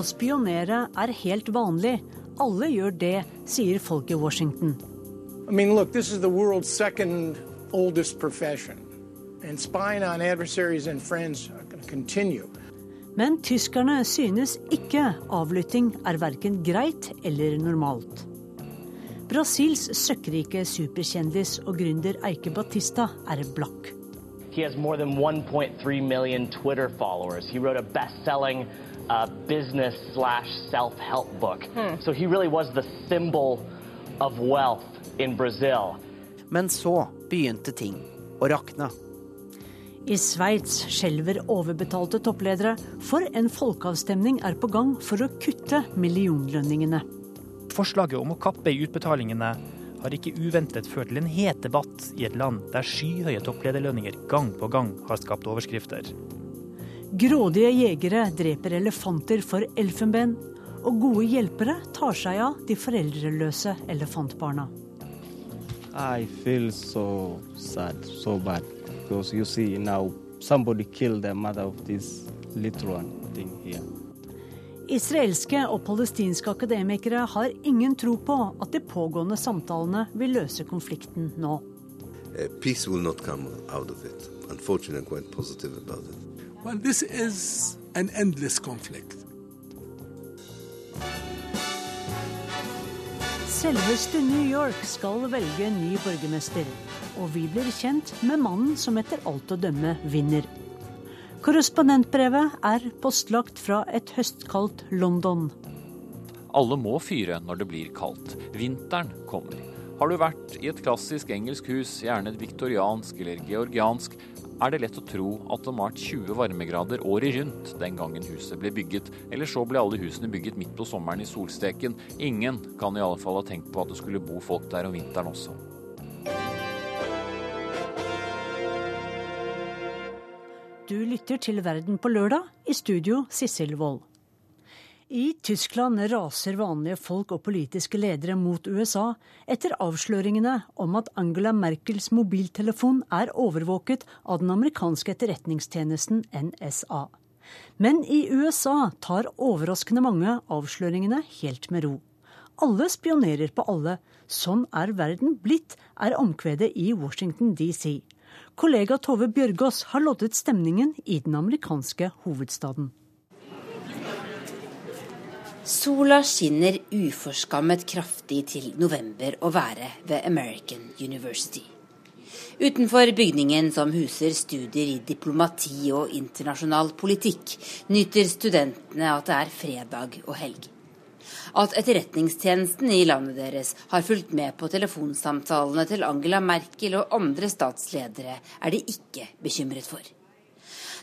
Å spionere er helt vanlig. Alle gjør det, sier folk i Washington. I mean, look, this is the world's second oldest profession, and spying on adversaries and friends are going to continue. Men tyskerne synes ikke avlytting er verken greit eller normalt. Brasils søkkrike superkjendis og gründer Eike Batista er blakk. He has more than 1.3 million Twitter followers. He wrote a best-selling uh, business slash self-help book. So he really was the symbol of wealth in Brazil. Men så begynte ting å rakne. I Sveits skjelver overbetalte toppledere, for en folkeavstemning er på gang for å kutte millionlønningene. Forslaget om å kappe i utbetalingene har ikke uventet ført til en het debatt i et land der skyhøye topplederlønninger gang på gang har skapt overskrifter. Grådige jegere dreper elefanter for elfenben, og gode hjelpere tar seg av de foreldreløse elefantbarna. I feel so sad, so bad, because you see now somebody killed the mother of this little one thing here. Israelske og palestinske akademikere har ingen tro på at de pågående samtalene vil løse konflikten nå. Uh, peace will not come out of it. Unfortunately, I'm quite positive about it. Well, this is an endless conflict. Selveste New York skal velge en ny borgermester, og vi blir kjent med mannen som etter alt å dømme vinner. Korrespondentbrevet er postlagt fra et høstkaldt London. Alle må fyre når det blir kaldt. Vinteren kommer. Har du vært i et klassisk engelsk hus, gjerne et viktoriansk eller georgiansk, er det lett å tro at det var 20 varmegrader året rundt den gangen huset ble bygget, eller så ble alle husene bygget midt på sommeren i solsteken. Ingen kan i alle fall ha tenkt på at det skulle bo folk der om vinteren også. Du lytter til Verden på lørdag, i studio Sissel Wold. I Tyskland raser vanlige folk og politiske ledere mot USA etter avsløringene om at Angela Merkels mobiltelefon er overvåket av den amerikanske etterretningstjenesten NSA. Men i USA tar overraskende mange avsløringene helt med ro. Alle spionerer på alle. Sånn er verden blitt, er omkvedet i Washington DC. Kollega Tove Bjørgaas har loddet stemningen i den amerikanske hovedstaden. Sola skinner uforskammet kraftig til november å være ved American University. Utenfor bygningen som huser studier i diplomati og internasjonal politikk, nyter studentene at det er fredag og helg. At etterretningstjenesten i landet deres har fulgt med på telefonsamtalene til Angela Merkel og andre statsledere, er de ikke bekymret for.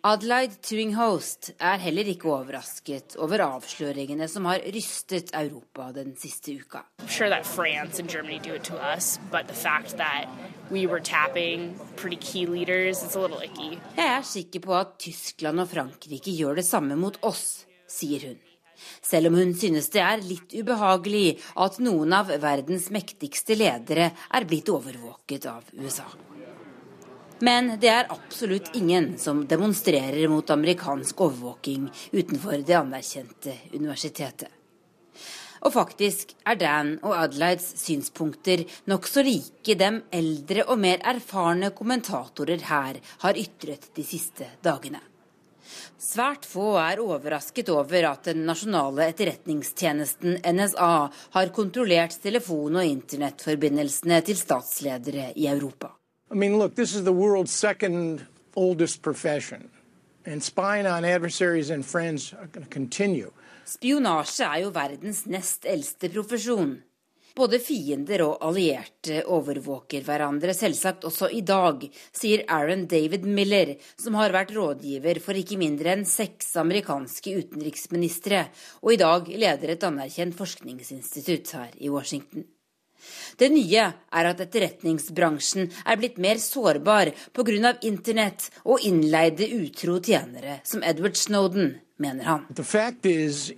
Adelaide Turinghost er heller ikke overrasket over avsløringene som har rystet Europa den siste uka. Sure us, we leaders, Jeg er sikker på at Tyskland og Frankrike gjør det samme mot oss, sier hun. Selv om hun synes det er litt ubehagelig at noen av verdens mektigste ledere er blitt overvåket av USA. Men det er absolutt ingen som demonstrerer mot amerikansk overvåking utenfor det anerkjente universitetet. Og faktisk er Dan og Adelaides synspunkter nokså like dem eldre og mer erfarne kommentatorer her har ytret de siste dagene. Svært få er overrasket over at den nasjonale etterretningstjenesten NSA har kontrollert telefon- og internettforbindelsene til statsledere i Europa. I mean, look, this is the world's second oldest profession. And spying on adversaries and friends are going to continue. Spionasje er jo verdens nest eldste profesjon. Både fiender og allierte overvåker hverandre, selvsagt også i dag, sier Aaron David Miller, som har vært rådgiver for ikke mindre enn seks amerikanske utenriksministre, og i dag leder et anerkjent forskningsinstitutt her i Washington. Det nye er at etterretningsbransjen er blitt mer sårbar pga. internett og innleide utro tjenere som Edward Snowden, mener han. Is,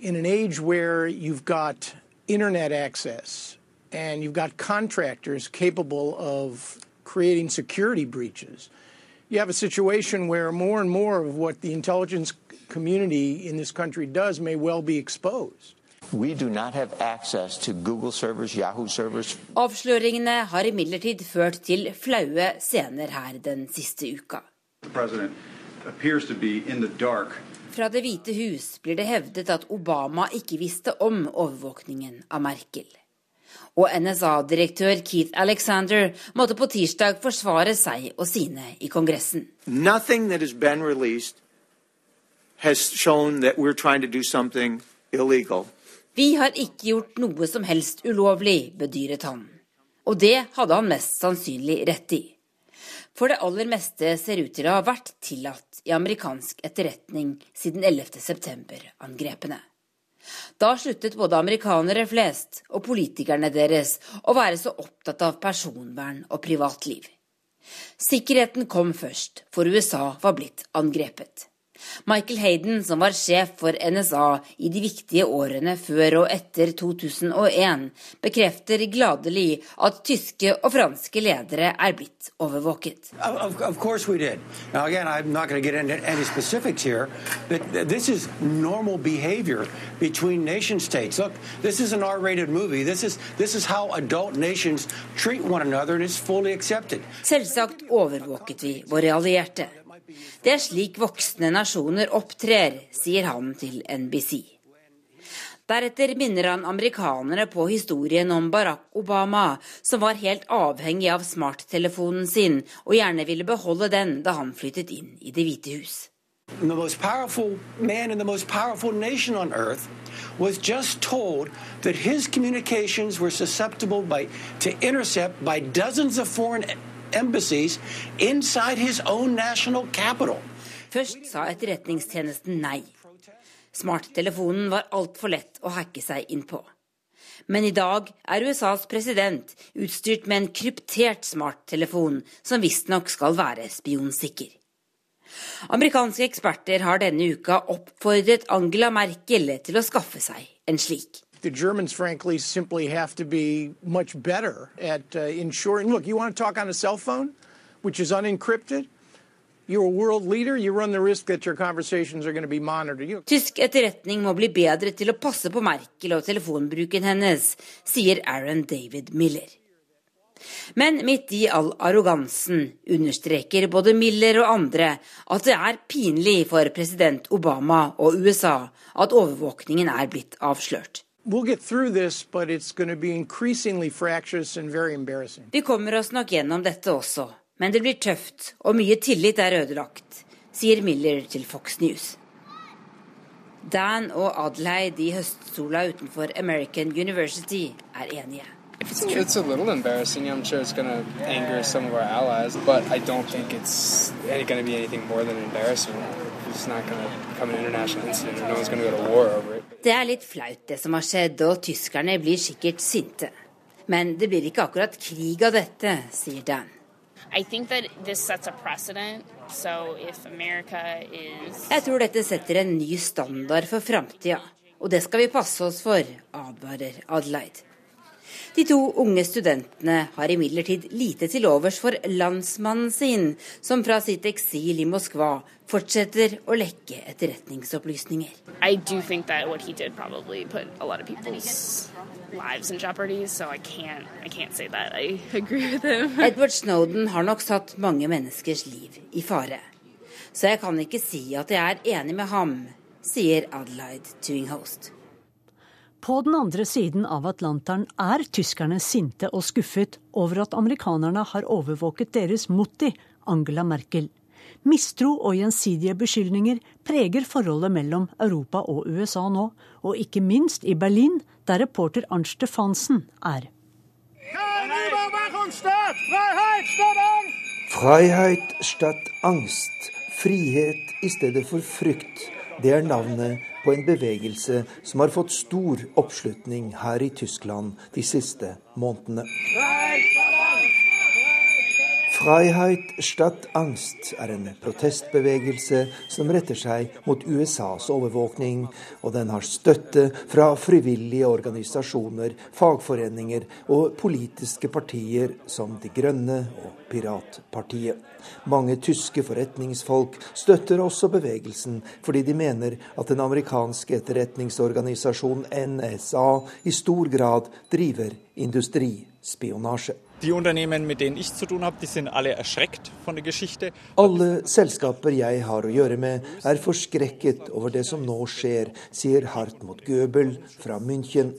internet access and you've got contractors capable of creating security breaches, you have a situation where more and more of what the intelligence community in this country does may well be exposed. We do not have access to Google servers, Yahoo servers. Avsløringene har imidlertid ført til flaue scener her den siste uka. Fra Det hvite hus blir det hevdet at Obama ikke visste om overvåkningen av Merkel. Og NSA-direktør Keith Alexander måtte på tirsdag forsvare seg og sine i Kongressen. Nothing that has been released has shown that we're trying to do something illegal. Vi har ikke gjort noe som helst ulovlig, bedyret han. Og det hadde han mest sannsynlig rett i. For det aller meste ser ut til å ha vært tillatt i amerikansk etterretning siden 11. september-angrepene. Da sluttet både amerikanere flest og politikerne deres å være så opptatt av personvern og privatliv. Sikkerheten kom først, for USA var blitt angrepet. Michael Hayden, som var sjef for NSA i de viktige årene før og etter 2001, bekrefter gladelig at tyske og franske ledere er blitt overvåket. Of, of course we did. Now again, I'm not going to get into any specifics here, but this is normal behavior between nation states. Look, this is an R-rated movie. This is, this is how adult nations treat one another and it's fully accepted. Selvsagt overvåket vi våre allierte. Det er slik voksne nasjoner opptrer, sier han til NBC. Deretter minner han amerikanere på historien om Barack Obama, som var helt avhengig av smarttelefonen sin og gjerne ville beholde den da han flyttet inn i Det hvite hus. The most powerful man in the most powerful nation on earth was just told that his communications were susceptible by, to intercept by dozens of foreign embassies inside his own national capital. Først sa etterretningstjenesten nei. Smarttelefonen var altfor lett å hacke seg inn på. Men i dag er USAs president utstyrt med en kryptert smarttelefon som visstnok skal være spionsikker. Amerikanske eksperter har denne uka oppfordret Angela Merkel til å skaffe seg en slik. The Germans, frankly, simply have to be much better at uh, ensuring. Look, you want to talk on a cell phone, which is unencrypted? You're a world leader, you run the risk that your conversations are going to be monitored. You... Tysk etterretning må bli bedre til å passe på Merkel og telefonbruken hennes, sier Aaron David Miller. Men midt i all arrogansen understreker både Miller og andre at det er pinlig for president Obama og USA at overvåkningen er blitt avslørt. We'll get through this, but it's going to be increasingly fractious and very embarrassing. Vi kommer oss nok gjennom dette også, men det blir tøft, og mye tillit er ødelagt, sier Miller til Fox News. Dan og Adelheid i høstsola utenfor American University er enige. It's, it's a little embarrassing. I'm sure it's going to anger some of our allies, but I don't think it's going to be anything more than embarrassing. Det er litt flaut det som har skjedd, og tyskerne blir sikkert sinte. Men det blir ikke akkurat krig av dette, sier Dan. Jeg tror dette setter en ny standard for framtida, og det skal vi passe oss for, advarer Adelaide. De to unge studentene har imidlertid lite til overs for landsmannen sin, som fra sitt eksil i Moskva fortsetter å lekke etterretningsopplysninger. Edward Snowden har nok satt mange menneskers liv i fare. Så jeg kan ikke si at jeg er enig med ham, sier Adelaide Tuinghost. På den andre siden av Atlanteren er tyskerne sinte og skuffet over at amerikanerne har overvåket deres motti, Angela Merkel. Mistro og gjensidige beskyldninger preger forholdet mellom Europa og USA nå, og ikke minst i Berlin, der reporter Arnt Stefansen er. Freiheit statt angst. Frihet i stedet for frykt. Det er navnet på en bevegelse som har fått stor oppslutning her i Tyskland de siste månedene. Freiheit statt Angst er en protestbevegelse som retter seg mot USAs overvåkning, og den har støtte fra frivillige organisasjoner, fagforeninger og politiske partier som De Grønne og Piratpartiet. Mange tyske forretningsfolk støtter også bevegelsen, fordi de mener at den amerikanske etterretningsorganisasjonen NSA i stor grad driver industrispionasje. Alle. Alle selskaper jeg har å gjøre med, er forskrekket over det som nå skjer, sier Hartmut Göbel fra München.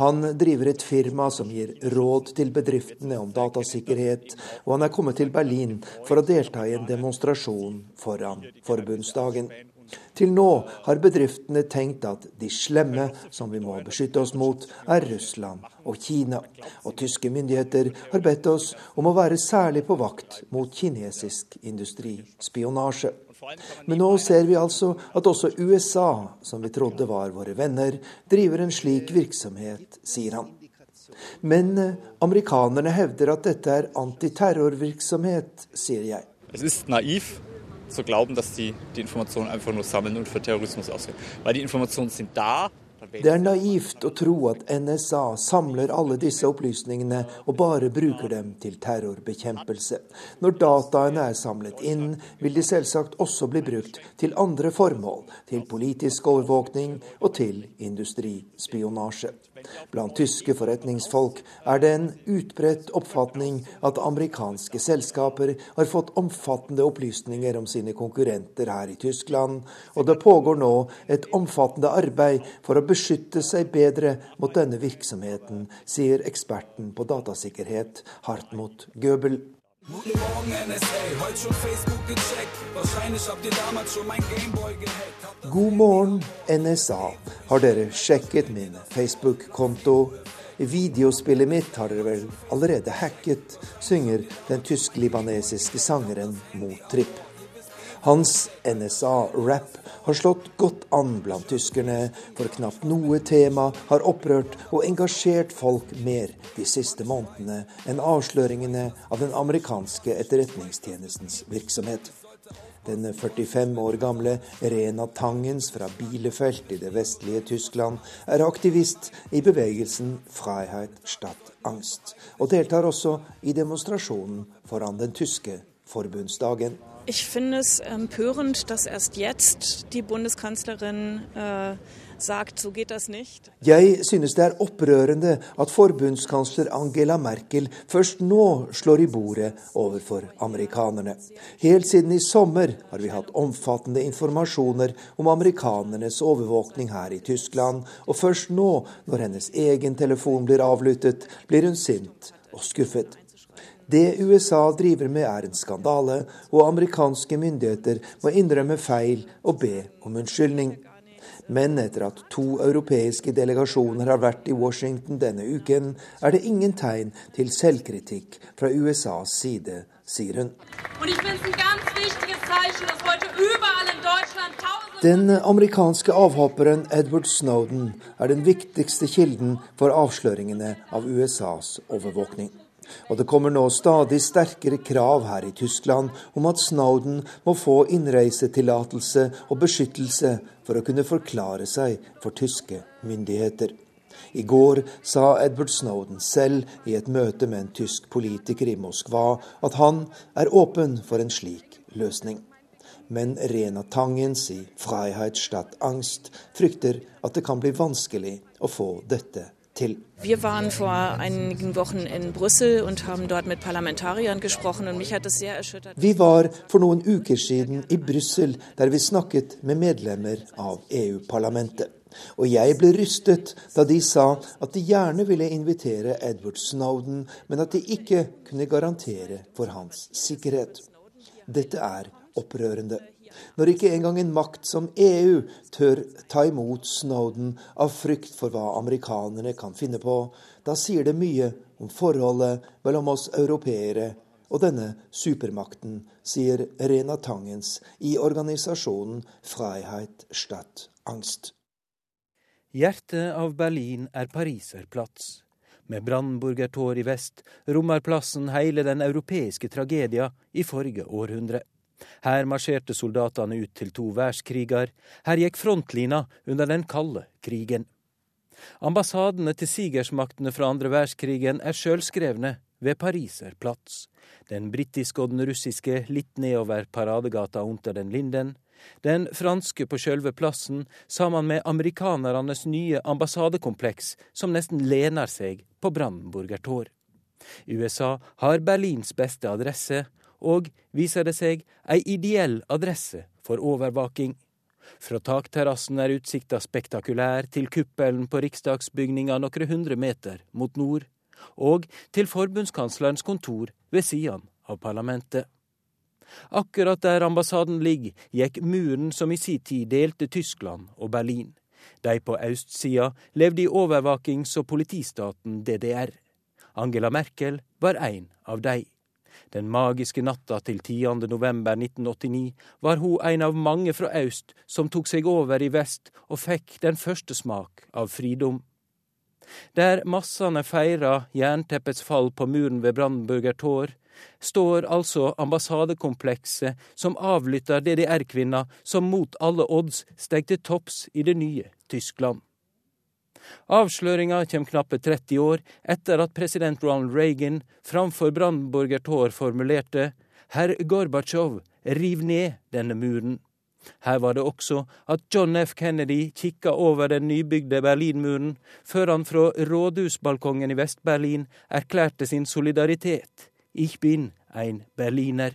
Han driver et firma som gir råd til bedriftene om datasikkerhet, og han er kommet til Berlin for å delta i en demonstrasjon foran forbundsdagen. Til nå har bedriftene tenkt at de slemme som vi må beskytte oss mot, er Russland og Kina. Og tyske myndigheter har bedt oss om å være særlig på vakt mot kinesisk industrispionasje. Men nå ser vi altså at også USA, som vi trodde var våre venner, driver en slik virksomhet, sier han. Men eh, amerikanerne hevder at dette er antiterrorvirksomhet, sier jeg. Det er naiv, zu glauben, dass die die Informationen einfach nur sammeln und für Terrorismus ausgeben. Weil die Informationen sind da. Det er naivt å tro at NSA samler alle disse opplysningene og bare bruker dem til terrorbekjempelse. Når dataene er samlet inn, vil de selvsagt også bli brukt til andre formål, til politisk overvåkning og til industrispionasje. Blant tyske forretningsfolk er det en utbredt oppfatning at amerikanske selskaper har fått omfattende opplysninger om sine konkurrenter her i Tyskland, og det pågår nå et omfattende arbeid for å beskytte seg bedre mot denne virksomheten, sier eksperten på datasikkerhet Hartmut Göbel. Guten Morgen NSA, heute schon Facebook gecheckt. Wahrscheinlich habt ihr damals schon mein Gameboy gehackt. God morgen NSA. Har dere sjekket min Facebook-konto? Videospillet mitt har dere vel allerede hacket, synger den tysk-libanesiske sangeren Mo Tripp. Hans NSA-rap har slått godt an blant tyskerne, for knapt noe tema har opprørt og engasjert folk mer de siste månedene enn avsløringene av den amerikanske etterretningstjenestens virksomhet. Den 45 år gamle Rena Tangens fra Bielefeld i det vestlige Tyskland er aktivist i bevegelsen Freiheit statt Angst, og deltar også i demonstrasjonen foran den tyske forbundsdagen. Ich finde es empörend, dass erst jetzt die Bundeskanzlerin äh, sagt, so geht das nicht. Jeg synes det er opprørende at forbundskansler Angela Merkel først nå slår i bordet overfor amerikanerne. Helt siden i sommer har vi hatt omfattende informasjoner om amerikanernes overvåkning her i Tyskland, og først nå, når hennes egen telefon blir avlyttet, blir hun sint og skuffet. Det USA driver med er en skandale, og amerikanske myndigheter må innrømme feil og be om unnskyldning. Men etter at to europeiske delegasjoner har vært i Washington denne uken, er det ingen tegn til selvkritikk fra USAs side, sier hun. Den amerikanske avhopperen Edward Snowden er den viktigste kilden for avsløringene av USAs overvåkning. Og det kommer nå stadig sterkere krav her i Tyskland om at Snowden må få innreisetillatelse og beskyttelse for å kunne forklare seg for tyske myndigheter. I går sa Edward Snowden selv i et møte med en tysk politiker i Moskva at han er åpen for en slik løsning. Men Rena Tangens i Freiheit statt Angst frykter at det kan bli vanskelig å få dette til. Wir waren vor einigen Wochen in Brüssel und haben dort mit Parlamentariern gesprochen und mich hat das sehr erschüttert. Vi var for noen uker siden i Brussel der vi snakket med medlemmer av EU-parlamentet. Og jeg ble rystet da de sa at de gjerne ville invitere Edward Snowden, men at de ikke kunne garantere for hans sikkerhet. Dette er opprørende. Når ikke engang en makt som EU tør ta imot Snowden av frykt for hva amerikanerne kan finne på, da sier det mye om forholdet mellom oss europeere og denne supermakten, sier Rena Tangens i organisasjonen Freiheit statt Angst. Hjertet av Berlin er Pariserplats. Med Brandenburger i vest rommer plassen hele den europeiske tragedia i forrige århundre. Her marsjerte soldatene ut til to verdenskriger. Her gikk frontlina under den kalde krigen. Ambassadene til sigersmaktene fra andre verdenskrigen er sjølskrevne ved Pariserplats. Den britiske og den russiske litt nedover paradegata Unter den Linden. Den franske på sjølve plassen, sammen med amerikanernes nye ambassadekompleks, som nesten lener seg på Brandenburger Tor. USA har Berlins beste adresse, og, viser det seg, ei ideell adresse for overvaking. Fra takterrassen er utsikta spektakulær til kuppelen på riksdagsbygninga noen hundre meter mot nord, og til forbundskanslerens kontor ved siden av parlamentet. Akkurat der ambassaden ligger, gikk muren som i si tid delte Tyskland og Berlin. De på østsida levde i overvakings- og politistaten DDR. Angela Merkel var en av de. Den magiske natta til 10. november 1989 var hun en av mange fra øst som tok seg over i vest og fikk den første smak av fridom. Der massene feira jernteppets fall på muren ved Brandenburger Tor, står altså ambassadekomplekset som avlytter DDR-kvinna som mot alle odds steg topps i det nye Tyskland. Avsløringa kommer knappe 30 år etter at president Ronald Reagan framfor Brandenburger formulerte Herr Gorbatsjov, riv ned denne muren. Her var det også at John F. Kennedy kikka over den nybygde Berlinmuren, før han fra rådhusbalkongen i Vest-Berlin erklærte sin solidaritet. Ich bin ein Berliner.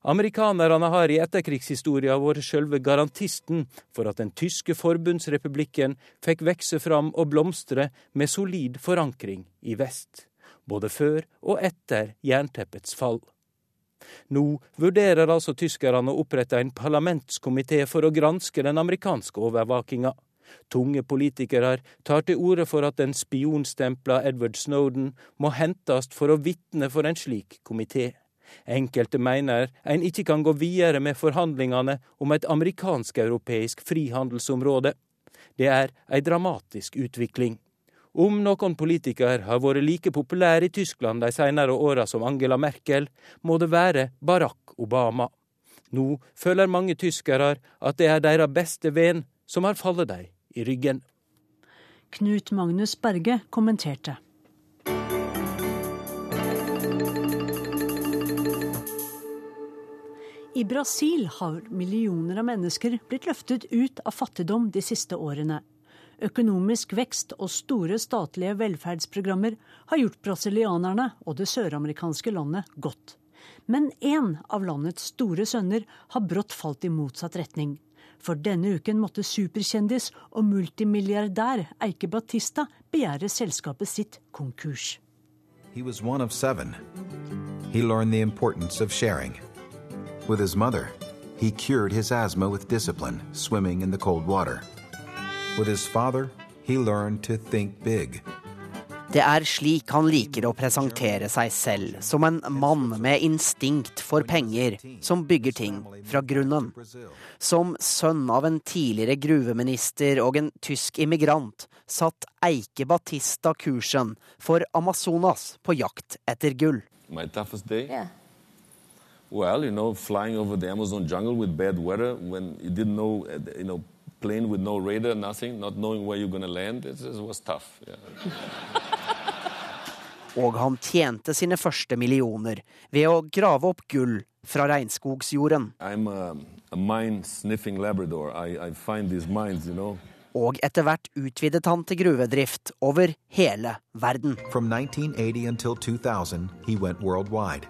Amerikanerne har i etterkrigshistoria vært sjølve garantisten for at den tyske forbundsrepublikken fikk vokse fram og blomstre med solid forankring i vest, både før og etter jernteppets fall. Nå vurderer altså tyskerne å opprette en parlamentskomité for å granske den amerikanske overvåkinga. Tunge politikere tar til orde for at den spionstempla Edward Snowden må hentes for å vitne for en slik komité. Enkelte mener en ikke kan gå videre med forhandlingene om et amerikansk-europeisk frihandelsområde. Det er ei dramatisk utvikling. Om noen politikere har vært like populære i Tyskland de senere åra som Angela Merkel, må det være Barack Obama. Nå føler mange tyskere at det er deres beste venn som har fallet dem i ryggen. Knut Magnus Berge kommenterte. I Brasil har millioner av mennesker blitt løftet ut av fattigdom de siste årene. Økonomisk vekst og store statlige velferdsprogrammer har gjort brasilianerne og det søramerikanske landet godt. Men én av landets store sønner har brått falt i motsatt retning. For denne uken måtte superkjendis og multimilliardær Eike Batista begjære selskapet sitt konkurs. He was one of seven. He learned the importance of sharing. With his mother, he cured his asthma with discipline, swimming in the cold water. With his father, he learned to think big. Det er slik han liker å presentere seg selv, som en mann med instinkt for penger, som bygger ting fra grunnen. Som sønn av en tidligere gruveminister og en tysk immigrant satt Eike Batista kursen for Amazonas på jakt etter gull. My toughest day? Yeah. Well, you know, flying over the Amazon jungle with bad weather when you didn't know, you know, plane with no radar, nothing, not knowing where you're going to land, it, was tough. Yeah. Og han tjente sine første millioner ved å grave opp gull fra regnskogsjorden. I'm a, a mine sniffing Labrador. I, I find these mines, you know. Og etter hvert utvidet han til gruvedrift over hele verden. From 1980 until 2000, he went worldwide.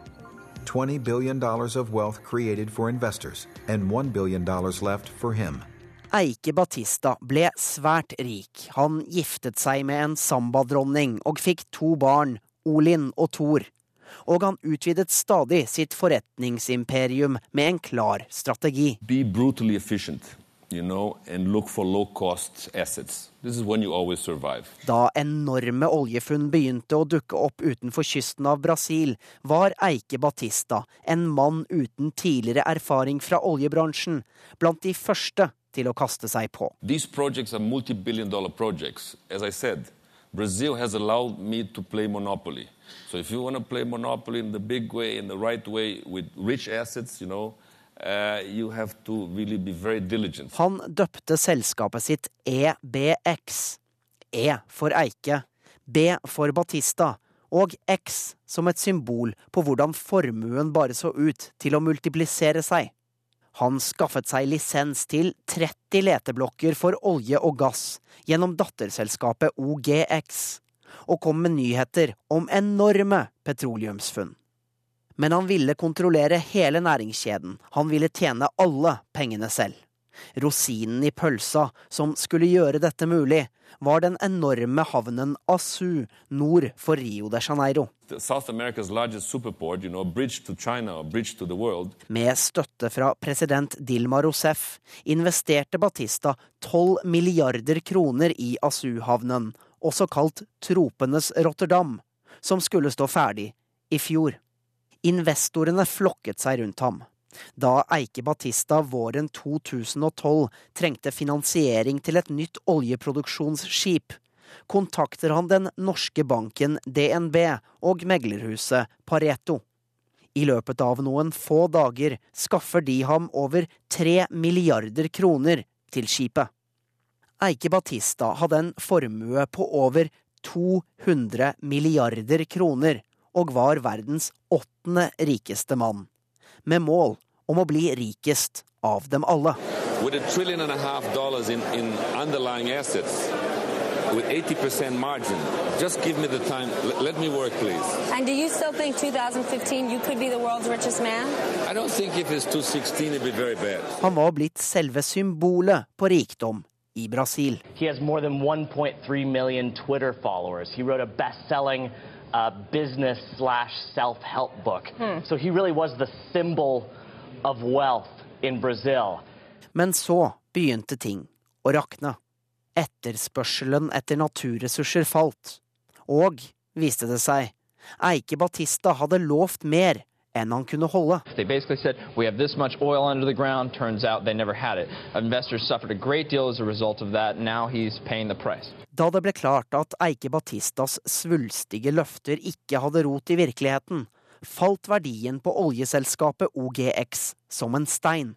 $20 billion of wealth created for investors and $1 billion left for him. Eike Batista ble svært rik. Han giftet seg med en sambadronning og fikk to barn, Olin og Thor. Og han utvidet stadig sitt forretningsimperium med en klar strategi. Be brutally efficient you know, and look for low cost assets. This is when you always survive. Da enorme oljefunn begynte å dukke opp utenfor kysten av Brasil, var Eike Batista, en mann uten tidligere erfaring fra oljebransjen, blant de første til å kaste seg på. These projects are multi-billion dollar projects. As I said, Brazil has allowed me to play monopoly. So if you want to play monopoly in the big way, in the right way, with rich assets, you know, uh, really. Han døpte selskapet sitt EBX. E for Eike, B for Batista og X som et symbol på hvordan formuen bare så ut til å multiplisere seg. Han skaffet seg lisens til 30 leteblokker for olje og gass gjennom datterselskapet OGX, og kom med nyheter om enorme petroleumsfunn. Men han ville kontrollere hele næringskjeden, han ville tjene alle pengene selv. Rosinen i pølsa som skulle gjøre dette mulig, var den enorme havnen Asu nord for Rio de Janeiro. Superport, you know, China, Med støtte fra president Dilma Rousef investerte Batista 12 milliarder kroner i Asu-havnen, også kalt Tropenes Rotterdam, som skulle stå ferdig i fjor. Investorene flokket seg rundt ham. Da Eike Batista våren 2012 trengte finansiering til et nytt oljeproduksjonsskip, kontakter han den norske banken DNB og meglerhuset Pareto. I løpet av noen få dager skaffer de ham over tre milliarder kroner til skipet. Eike Batista hadde en formue på over 200 milliarder kroner og var verdens åttende rikeste mann med mål om å bli rikest av dem alle. With a trillion and a half dollars in, in underlying assets, with 80% margin. Just give me the time. L let me work, please. And do you still think 2015 you could be the world's richest man? I don't think if it's 2016 it'd be very bad. Han var blitt selve symbolet på rikdom i Brasil. He has more than 1.3 million Twitter followers. He wrote a best-selling uh, business slash self-help book. Hmm. So he really was the symbol of wealth in Brazil. Men så begynte ting å rakne. Etterspørselen etter naturressurser falt. Og, viste det seg, Eike Batista hadde lovt mer enn han kunne holde. Da det ble klart at Eike Batistas svulstige løfter ikke hadde rot i virkeligheten, falt verdien på oljeselskapet OGX som en stein.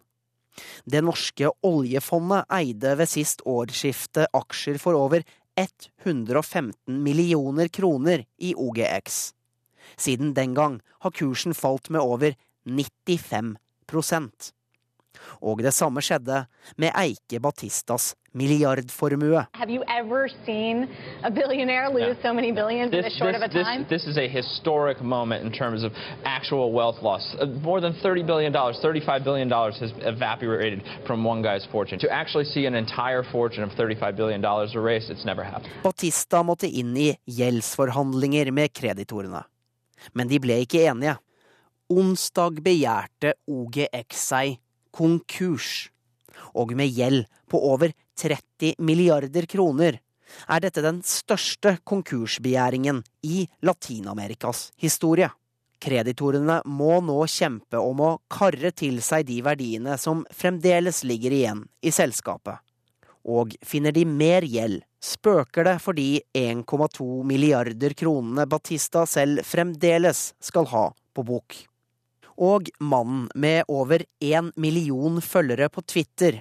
Det norske oljefondet eide ved sist årsskifte aksjer for over 115 millioner kroner i OGX. Siden den gang har kursen falt med over 95 Og det samme skjedde med Eike Batistas milliardformue. Have you ever seen a billionaire lose yeah. so many billions this, in this short this, of a time? This, this is a historic moment in terms of actual wealth loss. Uh, more than $30 billion, $35 billion has evaporated from one guy's fortune. To actually see an entire fortune of $35 billion erased, it's never happened. Batista måtte inn i gjeldsforhandlinger med kreditorene. Men de ble ikke enige. Onsdag begjærte OGX seg konkurs. Og med gjeld på over 30 milliarder kroner er dette den største konkursbegjæringen i Latin-Amerikas historie. Kreditorene må nå kjempe om å karre til seg de verdiene som fremdeles ligger igjen i selskapet. Og finner de mer gjeld, spøker det for de 1,2 milliarder kronene Batista selv fremdeles skal ha på bok. Og mannen med over én million følgere på Twitter,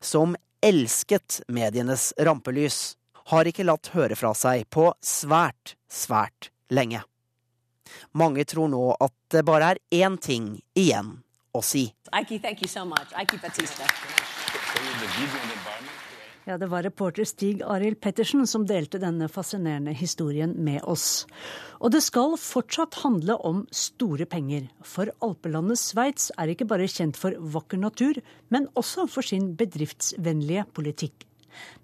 som elsket medienes rampelys, har ikke latt høre fra seg på svært, svært lenge. Mange tror nå at det bare er én ting igjen å si. Ike, thank you so much. Ike Batista. Ja, det var reporter Stig Arild Pettersen som delte denne fascinerende historien med oss. Og det skal fortsatt handle om store penger, for alpelandet Sveits er ikke bare kjent for vakker natur, men også for sin bedriftsvennlige politikk.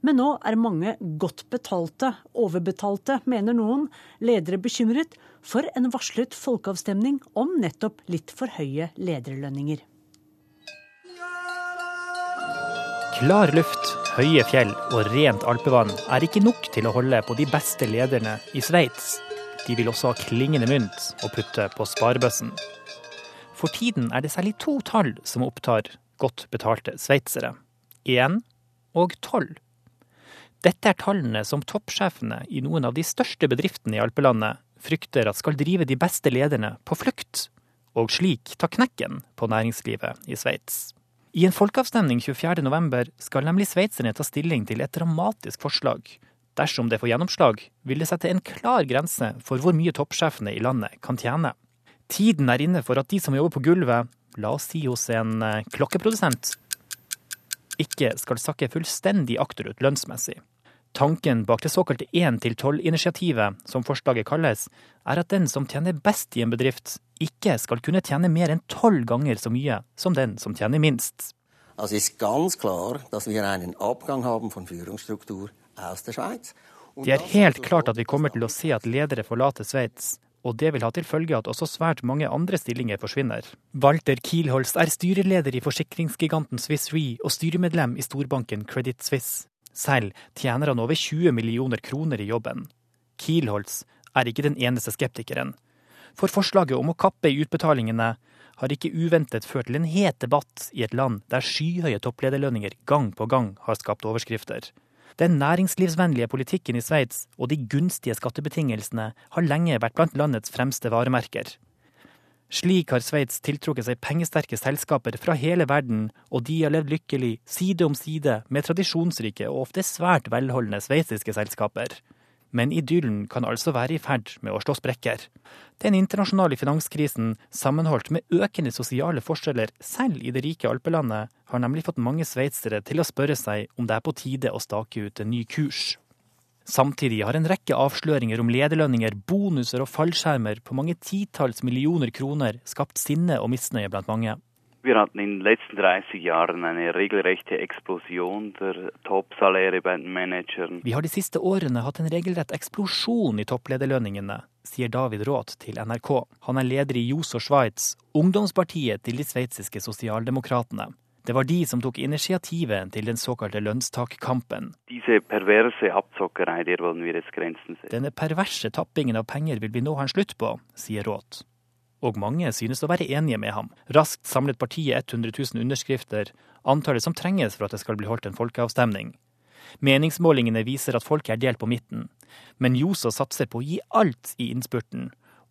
Men nå er mange godt betalte, overbetalte, mener noen, ledere bekymret for en varslet folkeavstemning om nettopp litt for høye lederlønninger. Klar luft, høye fjell og rent alpevann er ikke nok til å holde på de beste lederne i Sveits. De vil også ha klingende mynt å putte på sparebøssen. For tiden er det særlig to tall som opptar godt betalte sveitsere. Én og tolv. Dette er tallene som toppsjefene i noen av de største bedriftene i alpelandet frykter at skal drive de beste lederne på flukt, og slik ta knekken på næringslivet i Sveits. I en folkeavstemning 24.11 skal nemlig sveitserne ta stilling til et dramatisk forslag. Dersom det får gjennomslag, vil det sette en klar grense for hvor mye toppsjefene i landet kan tjene. Tiden er inne for at de som jobber på gulvet, la oss si hos en eh, klokkeprodusent, ikke skal sakke fullstendig akterut lønnsmessig. Tanken bak det såkalte 1-12-initiativet, som forslaget kalles, er at den som tjener best i en bedrift, ikke skal kunne tjene mer enn tolv ganger så mye som den som tjener minst. Det er ganz klar at vi har en Abgang haben von Führungsstruktur aus der Schweiz. Det er helt klart at vi kommer til å se at ledere forlater Sveits, og det vil ha til følge at også svært mange andre stillinger forsvinner. Walter Kielholz er styreleder i forsikringsgiganten Swiss Re og styremedlem i storbanken Credit Suisse. Selv tjener han over 20 millioner kroner i jobben. Kielholz er ikke den eneste skeptikeren. For forslaget om å kappe i utbetalingene har ikke uventet ført til en het debatt i et land der skyhøye topplederlønninger gang på gang har skapt overskrifter. Den næringslivsvennlige politikken i Sveits og de gunstige skattebetingelsene har lenge vært blant landets fremste varemerker. Slik har Sveits tiltrukket seg pengesterke selskaper fra hele verden, og de har levd lykkelig side om side med tradisjonsrike og ofte svært velholdne sveitsiske selskaper. Men idyllen kan altså være i ferd med å slå sprekker. Den internasjonale finanskrisen, sammenholdt med økende sosiale forskjeller selv i det rike alpelandet, har nemlig fått mange sveitsere til å spørre seg om det er på tide å stake ut en ny kurs. Samtidig har en rekke avsløringer om lederlønninger, bonuser og fallskjermer på mange titalls millioner kroner skapt sinne og misnøye blant mange. Wir hatten in den letzten 30 Jahren eine regelrechte Explosion der Toppsaläre bei den Managern. Vi har de siste årene hatt en regelrett eksplosjon i topplederlønningene, sier David Roth til NRK. Han er leder i Juso Schweiz, ungdomspartiet til de sveitsiske sosialdemokratene. Det var de som tok initiativet til den såkalte lønnstakkampen. Perverse der setzen. Denne perverse tappingen av penger vil vi nå ha en slutt på, sier Roth. Og mange synes å være enige med ham. Raskt samlet partiet 100 000 underskrifter, antallet som trenges for at det skal bli holdt en folkeavstemning. Meningsmålingene viser at folk er delt på midten, men Ljoså satser på å gi alt i innspurten.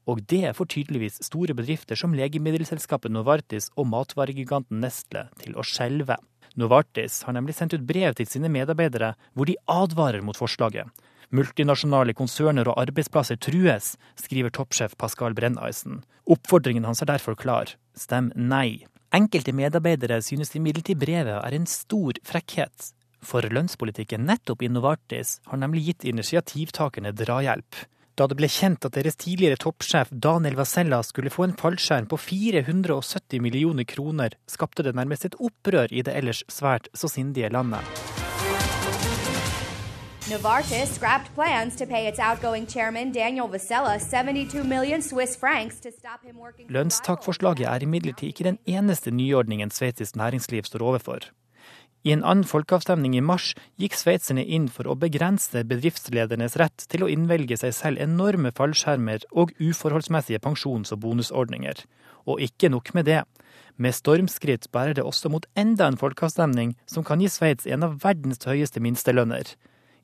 Og det får tydeligvis store bedrifter som legemiddelselskapet Novartis og matvaregiganten Nestle til å skjelve. Novartis har nemlig sendt ut brev til sine medarbeidere hvor de advarer mot forslaget. Multinasjonale konserner og arbeidsplasser trues, skriver toppsjef Pascal Brenneisen. Oppfordringen hans er derfor klar. Stem nei. Enkelte medarbeidere synes imidlertid brevet er en stor frekkhet. For lønnspolitikken nettopp i Novartis har nemlig gitt initiativtakerne drahjelp. Da det ble kjent at deres tidligere toppsjef Daniel Vasella skulle få en fallskjerm på 470 millioner kroner, skapte det nærmest et opprør i det ellers svært så sindige landet. Novartis scrapped plans to pay its outgoing chairman Daniel Vasella 72 million Swiss francs to stop him working Lønnstakforslaget er imidlertid ikke den eneste nyordningen sveitsisk næringsliv står overfor. I en annen folkeavstemning i mars gikk sveitserne inn for å begrense bedriftsledernes rett til å innvelge seg selv enorme fallskjermer og uforholdsmessige pensjons- og bonusordninger. Og ikke nok med det. Med stormskritt bærer det også mot enda en folkeavstemning som kan gi Sveits en av verdens høyeste minstelønner.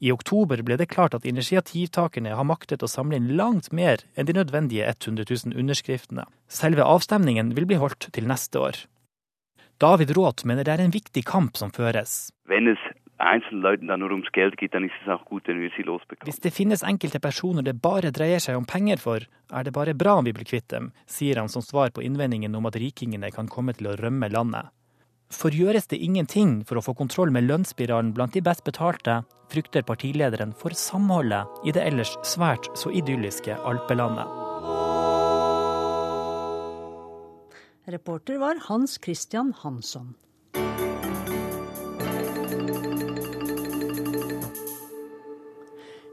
I oktober ble det klart at initiativtakerne har maktet å samle inn langt mer enn de nødvendige 100 000 underskriftene. Selve avstemningen vil bli holdt til neste år. David Roth mener det er en viktig kamp som føres. Hvis det finnes enkelte personer det bare dreier seg om penger for, er det bare bra om vi blir kvitt dem, sier han som svar på innvendingen om at rikingene kan komme til å rømme landet. For gjøres det ingenting for å få kontroll med lønnsspiralen blant de best betalte, frykter partilederen for samholdet i det ellers svært så idylliske alpelandet. Reporter var Hans Christian Hansson.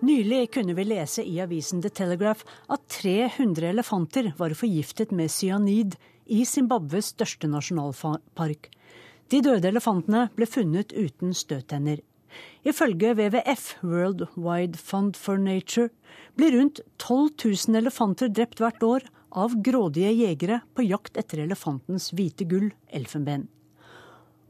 Nylig kunne vi lese i avisen The Telegraph at 300 elefanter var forgiftet med cyanid i Zimbabwes største nasjonalpark. De døde elefantene ble funnet uten støttenner. Ifølge WWF, World Wide Fund for Nature, blir rundt 12 000 elefanter drept hvert år av grådige jegere på jakt etter elefantens hvite gull, elfenben.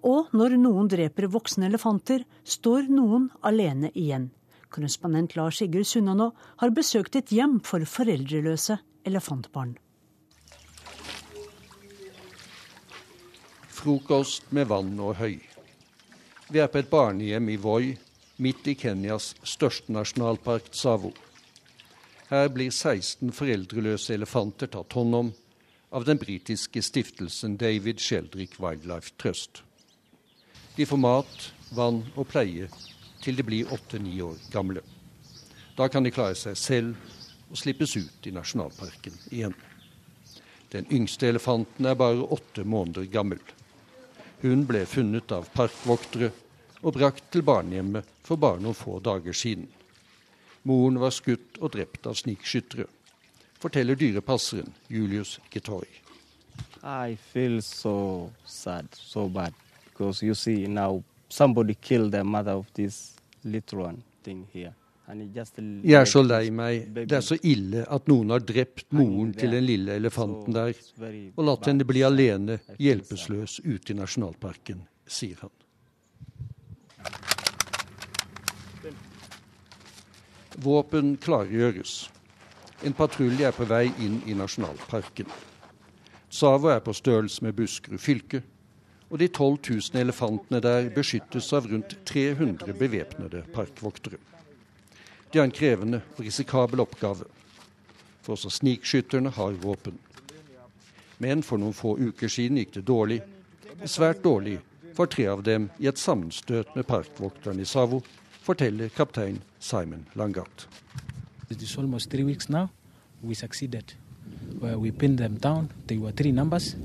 Og når noen dreper voksne elefanter, står noen alene igjen. Korrespondent Lars Sigurd Sunnanå har besøkt et hjem for foreldreløse elefantbarn. Frokost med vann og høy. Vi er på et barnehjem i Voi, midt i Kenyas største nasjonalpark, Tsavo. Her blir 16 foreldreløse elefanter tatt hånd om av den britiske stiftelsen David Sheldrick Wildlife Trust. De får mat, vann og pleie til de blir åtte-ni år gamle. Da kan de klare seg selv og slippes ut i nasjonalparken igjen. Den yngste elefanten er bare åtte måneder gammel. Hun ble funnet av parkvoktere og brakt til barnehjemmet for bare noen få dager siden. Moren var skutt og drept av snikskyttere, forteller dyrepasseren Julius Getoy. I feel so sad, so bad, because you see now somebody killed the mother of this little one thing here. Jeg er så lei meg. Det er så ille at noen har drept moren til den lille elefanten der og latt henne bli alene, hjelpeløs, ute i nasjonalparken, sier han. Våpen klargjøres. En patrulje er på vei inn i nasjonalparken. Tsavo er på størrelse med Buskerud fylke, og de 12 000 elefantene der beskyttes av rundt 300 bevæpnede parkvoktere. De har en krevende og risikabel oppgave, for også snikskytterne har våpen. Men for noen få uker siden gikk det dårlig, svært dårlig, for tre av dem i et sammenstøt med parkvokterne i Savo, forteller kaptein Simon Langat. It almost three weeks now. We succeeded. Uh, we pinned them down. They were three numbers.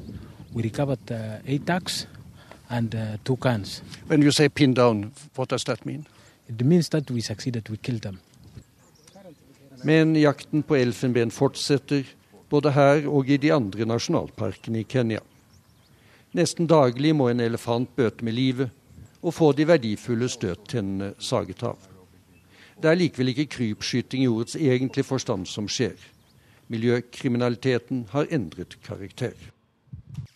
We recovered uh, eight ducks and uh, two cans. When you say pin down, what does that mean? It means that we succeeded. We killed them. Men jakten på elfenben fortsetter, både her og i de andre nasjonalparkene i Kenya. Nesten daglig må en elefant bøte med livet og få de verdifulle støttennene saget av. Det er likevel ikke krypskyting i ordets egentlige forstand som skjer. Miljøkriminaliteten har endret karakter.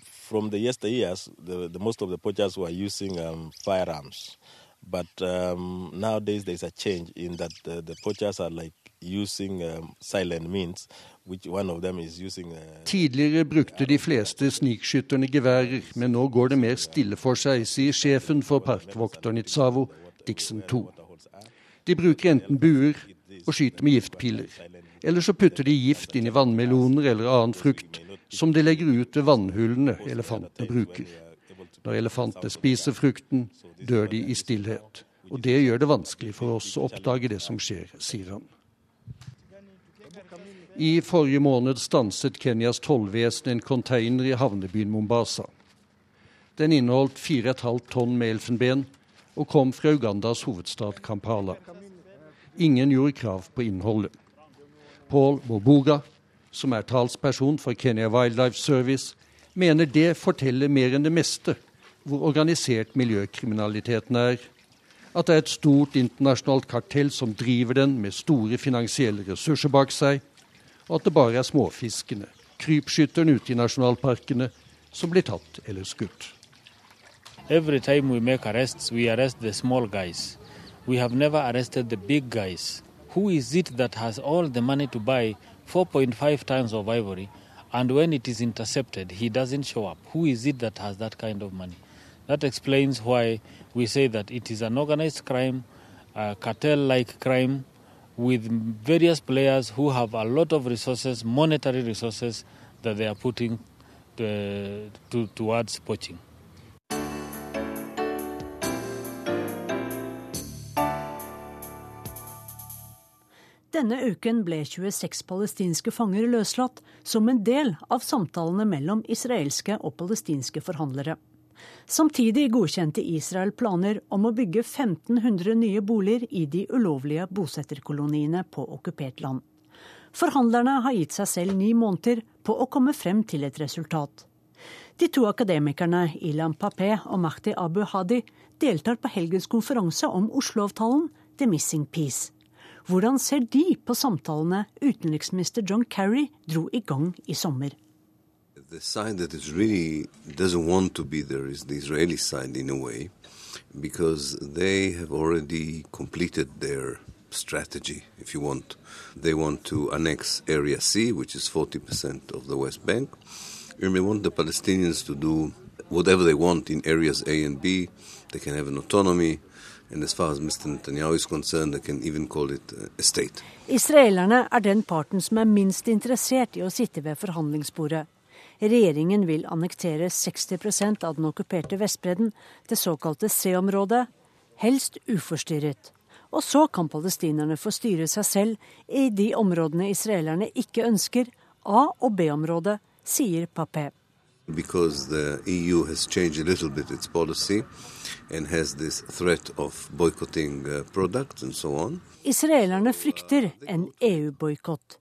From the yesteryears, the, the most of the poachers were using um, firearms. But um, nowadays there's a change in that the, the poachers are like using um, silent means, which one of them is using. Uh, Tidligere brukte de fleste snikskytterne geværer, men nå går det mer stille for seg, sier sjefen for parkvokteren i Tsavo, Dixon 2. De bruker enten buer og skyter med giftpiler, eller så putter de gift inn i vannmeloner eller annen frukt som de legger ut ved vannhullene elefantene bruker. Når elefantene spiser frukten, dør de i stillhet. Og det gjør det vanskelig for oss å oppdage det som skjer, sier han. I forrige måned stanset Kenyas tollvesen en container i havnebyen Mombasa. Den inneholdt 4,5 tonn med elfenben og kom fra Ugandas hovedstad Kampala. Ingen gjorde krav på innholdet. Paul Boboga, som er talsperson for Kenya Wildlife Service, mener det forteller mer enn det meste hvor organisert miljøkriminaliteten er. At det er et stort internasjonalt kartell som driver den med store finansielle ressurser bak seg, og at det bare er småfiskene, krypskytterne ute i nasjonalparkene, som blir tatt eller skutt. Every time we make arrests, we arrest the small guys. We have never arrested the big guys. Who is it that has all the money to buy 4.5 tons of ivory, and when it is intercepted, he doesn't show up? Who is it that has that kind of money? That explains why we say that it is an organized crime, cartel like crime, with various players who have a lot of resources, monetary resources, that they are putting to, to, towards poaching. Denne uken ble 26 palestinske fanger løslatt som en del av samtalene mellom israelske og palestinske forhandlere. Samtidig godkjente Israel planer om å bygge 1500 nye boliger i de ulovlige bosetterkoloniene på okkupert land. Forhandlerne har gitt seg selv ni måneder på å komme frem til et resultat. De to akademikerne Ilan Papé og Mahdi Abu Hadi deltar på helgens konferanse om Oslo-avtalen, The Missing Peace. Hvordan ser de på samtalene utenriksminister John Kerry dro i gang i sommer? The side that is really doesn't want to be there is the Israeli side in a way, because they have already completed their strategy, if you want. They want to annex Area C, which is 40% of the West Bank, and they want the Palestinians to do whatever they want in areas A and B. They can have an autonomy. And as far as Mr. Netanyahu is concerned, they can even call it a state. Israelerne er den parten som er minst interessert i å sitte ved forhandlingsbordet. Regjeringen vil annektere 60% av den okkuperte Vestbredden, det såkalte C-området, helst uforstyrret. Og så kan palestinerne få styre seg selv i de områdene israelerne ikke ønsker, A- og B-området, sier Papé. Because the EU has changed a little bit its policy and has this threat of boycotting uh, products and so on. Israelerne frykter en EU-boikott.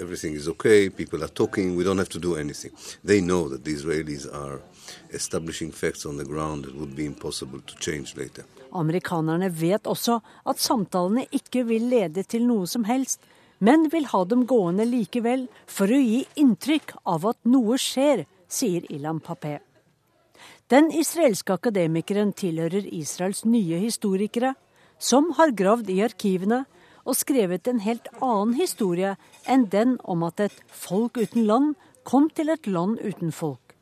everything is okay, people are talking, we don't have to do anything. They know that the Israelis are establishing facts on the ground that would be impossible to change later. Amerikanerne vet også at samtalene ikke vil lede til noe som helst, men vil ha dem gående likevel for å gi inntrykk av at noe skjer, sier Ilan Papé. Den israelske akademikeren tilhører Israels nye historikere, som har gravd i arkivene og skrevet en helt annen historie enn den om at et folk uten land kom til et land uten folk.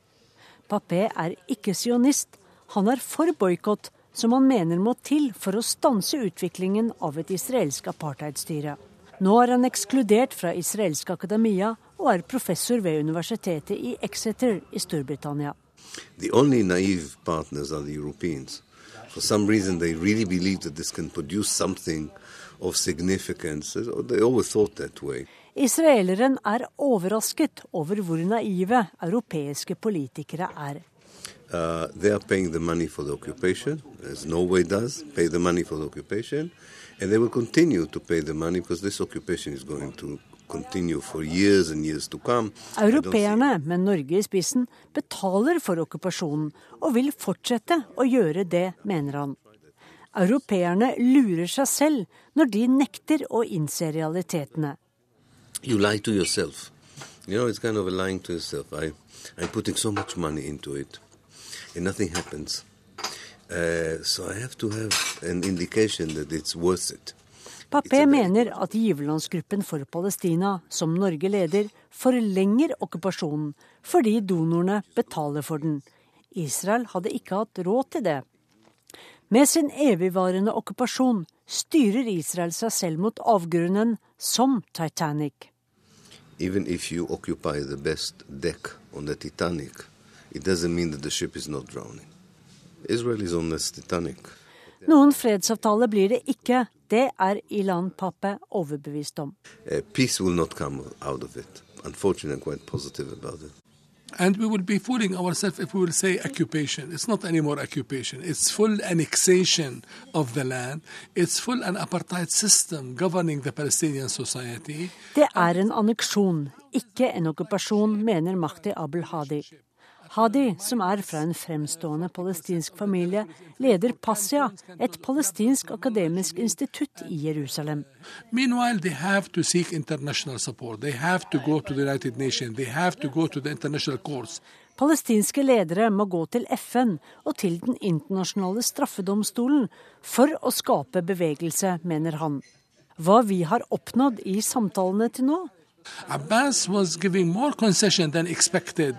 Papé er ikke sionist. Han er for boikott, som han mener må til for å stanse utviklingen av et israelsk apartheidstyre. Nå er han ekskludert fra israelsk akademia og er professor ved universitetet i Exeter i Storbritannia. The only naive partners are the Europeans. For some reason, they really believe that this can produce something of significance. They always thought that way. Israeleren er overrasket over hvor naive europeiske politikere er. Uh, they are paying the money for the occupation, as Norway does, pay the money for the occupation, and they will continue to pay the money because this occupation is going to continue for years and years to come. Europeerne, med Norge i spissen, betaler for okkupasjonen og vil fortsette å gjøre det, mener han. Europeerne lurer seg selv når de nekter å innse realitetene. You lie to yourself. You know, it's kind of a lying to yourself. I, I'm putting so much money into it, and nothing happens. Uh, so I have to have an indication that it's worth it. Papé mener at giverlandsgruppen for Palestina, som Norge leder, forlenger okkupasjonen fordi donorene betaler for den. Israel hadde ikke hatt råd til det. Med sin evigvarende okkupasjon styrer Israel seg selv mot avgrunnen som Titanic. Even if you occupy the best deck on the Titanic, it doesn't mean that the ship is not drowning. Israel is on the Titanic. Noen fredsavtale blir det ikke. Det er Ilan Pappe overbevist om. Uh, peace will not come out of it. Unfortunately, I'm quite positive about it. And we will be fooling ourselves if we will say occupation. It's not anymore occupation. It's full annexation of the land. It's full an apartheid system governing the Palestinian society. Det er en anneksjon, ikke en okkupasjon, mener Mahdi Abel Hadi. Hadi, som er fra en fremstående palestinsk familie, leder Passia, et palestinsk akademisk institutt i Jerusalem. Palestinske ledere må gå til FN og til Den internasjonale straffedomstolen for å skape bevegelse, mener han. Hva vi har oppnådd i samtalene til nå, Abbas was giving more concession than expected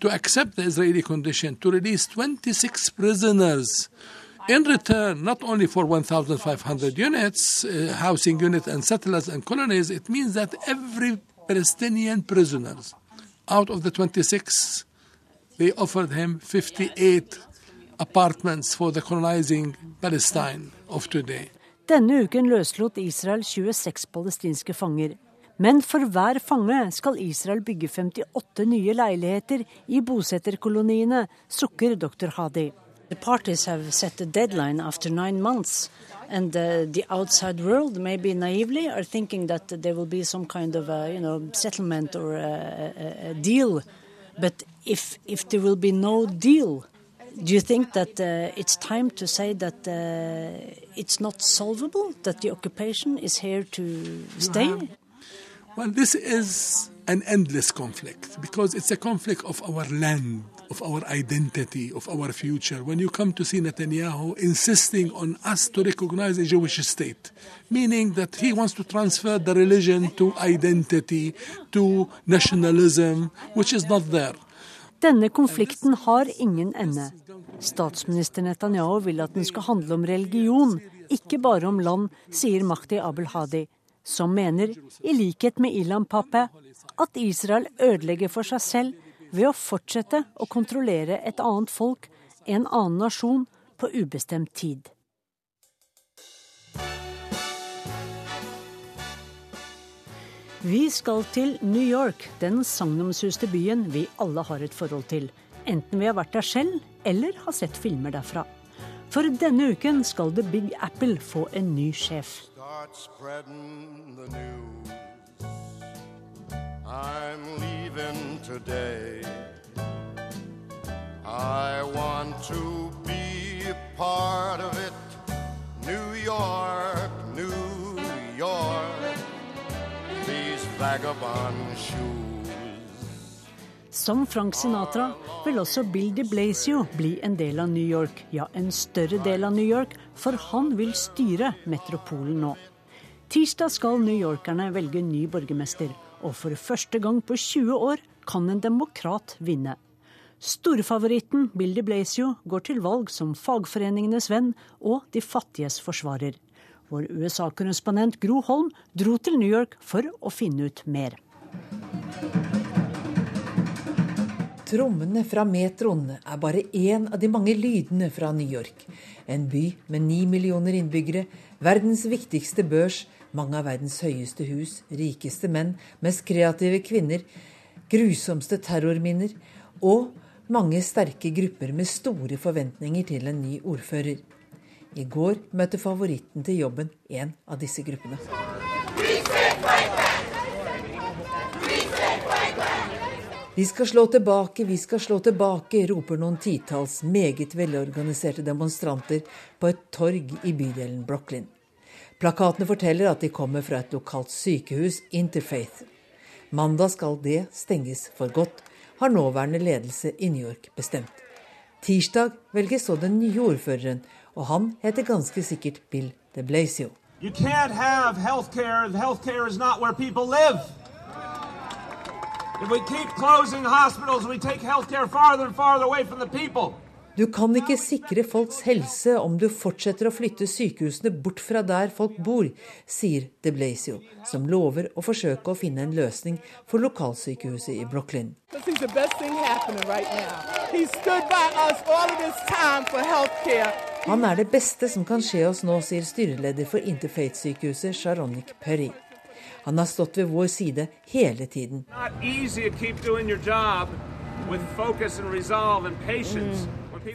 to accept the Israeli condition to release 26 prisoners in return, not only for 1,500 units, uh, housing units and settlers and colonies, it means that every Palestinian prisoners out of the 26, they offered him 58 apartments for the colonizing Palestine of today. Denne uken løslot Israel 26 palestinske fanger. Men for hver fange skal Israel bygge 58 nye leiligheter i bosetterkoloniene, sukker dr. Hadi. The parties have set a deadline after nine months. And uh, the outside world, maybe naively, are thinking that there will be some kind of a, you know, settlement or a, a, a deal. But if, if there will be no deal, do you think that uh, it's time to say that uh, it's not solvable, that the occupation is here to stay? Well, this is an endless conflict because it's a conflict of our land, of our identity, of our future. When you come to see Netanyahu insisting on us to recognize a Jewish state, meaning that he wants to transfer the religion to identity, to nationalism, which is not there. Denne konflikten har ingen ende. Statsminister Netanyahu vil at den skal handle om religion, ikke bare om land, sier Mahdi Abel Hadi som mener, i likhet med Ilan Pape, at Israel ødelegger for seg selv ved å fortsette å kontrollere et annet folk, en annen nasjon, på ubestemt tid. Vi skal til New York, den sagnomsuste byen vi alle har et forhold til. Enten vi har vært der selv eller har sett filmer derfra. For denne uken skal The Big Apple få en ny sjef. I'm leaving today. I want to be a part of it. New York, New York. These vagabond shoes. Som Frank Sinatra vil også Bill de Blasio bli en del av New York, ja, en større del av New York, for han vil styre metropolen nå. Tirsdag skal newyorkerne velge ny borgermester, og for første gang på 20 år kan en demokrat vinne. Storfavoritten Bill de Blasio går til valg som fagforeningenes venn og de fattiges forsvarer. Vår USA-korrespondent Gro Holm dro til New York for å finne ut mer. Trommene fra metroen er bare én av de mange lydene fra New York. En by med ni millioner innbyggere, verdens viktigste børs, mange av verdens høyeste hus, rikeste menn, mest kreative kvinner, grusomste terrorminner og mange sterke grupper med store forventninger til en ny ordfører. I går møtte favoritten til jobben en av disse gruppene. Vi skal slå tilbake, vi skal slå tilbake, roper noen titalls meget velorganiserte demonstranter på et torg i bydelen Brooklyn. Plakatene forteller at de kommer fra et lokalt sykehus, Interfaith. Mandag skal det stenges for godt, har nåværende ledelse i New York bestemt. Tirsdag velges så den nye ordføreren, og han heter ganske sikkert Bill de Blasio. You can't have healthcare. Healthcare is not where people live. Du kan ikke sikre folks helse om du fortsetter å flytte sykehusene bort fra der folk bor, sier de Blasio, som lover å forsøke å finne en løsning for lokalsykehuset i Brooklyn. Han er det beste som kan skje oss nå, sier styreleder for Interfaith-sykehuset Sharonik Perry. Han har stått ved vår side hele tiden. Mm.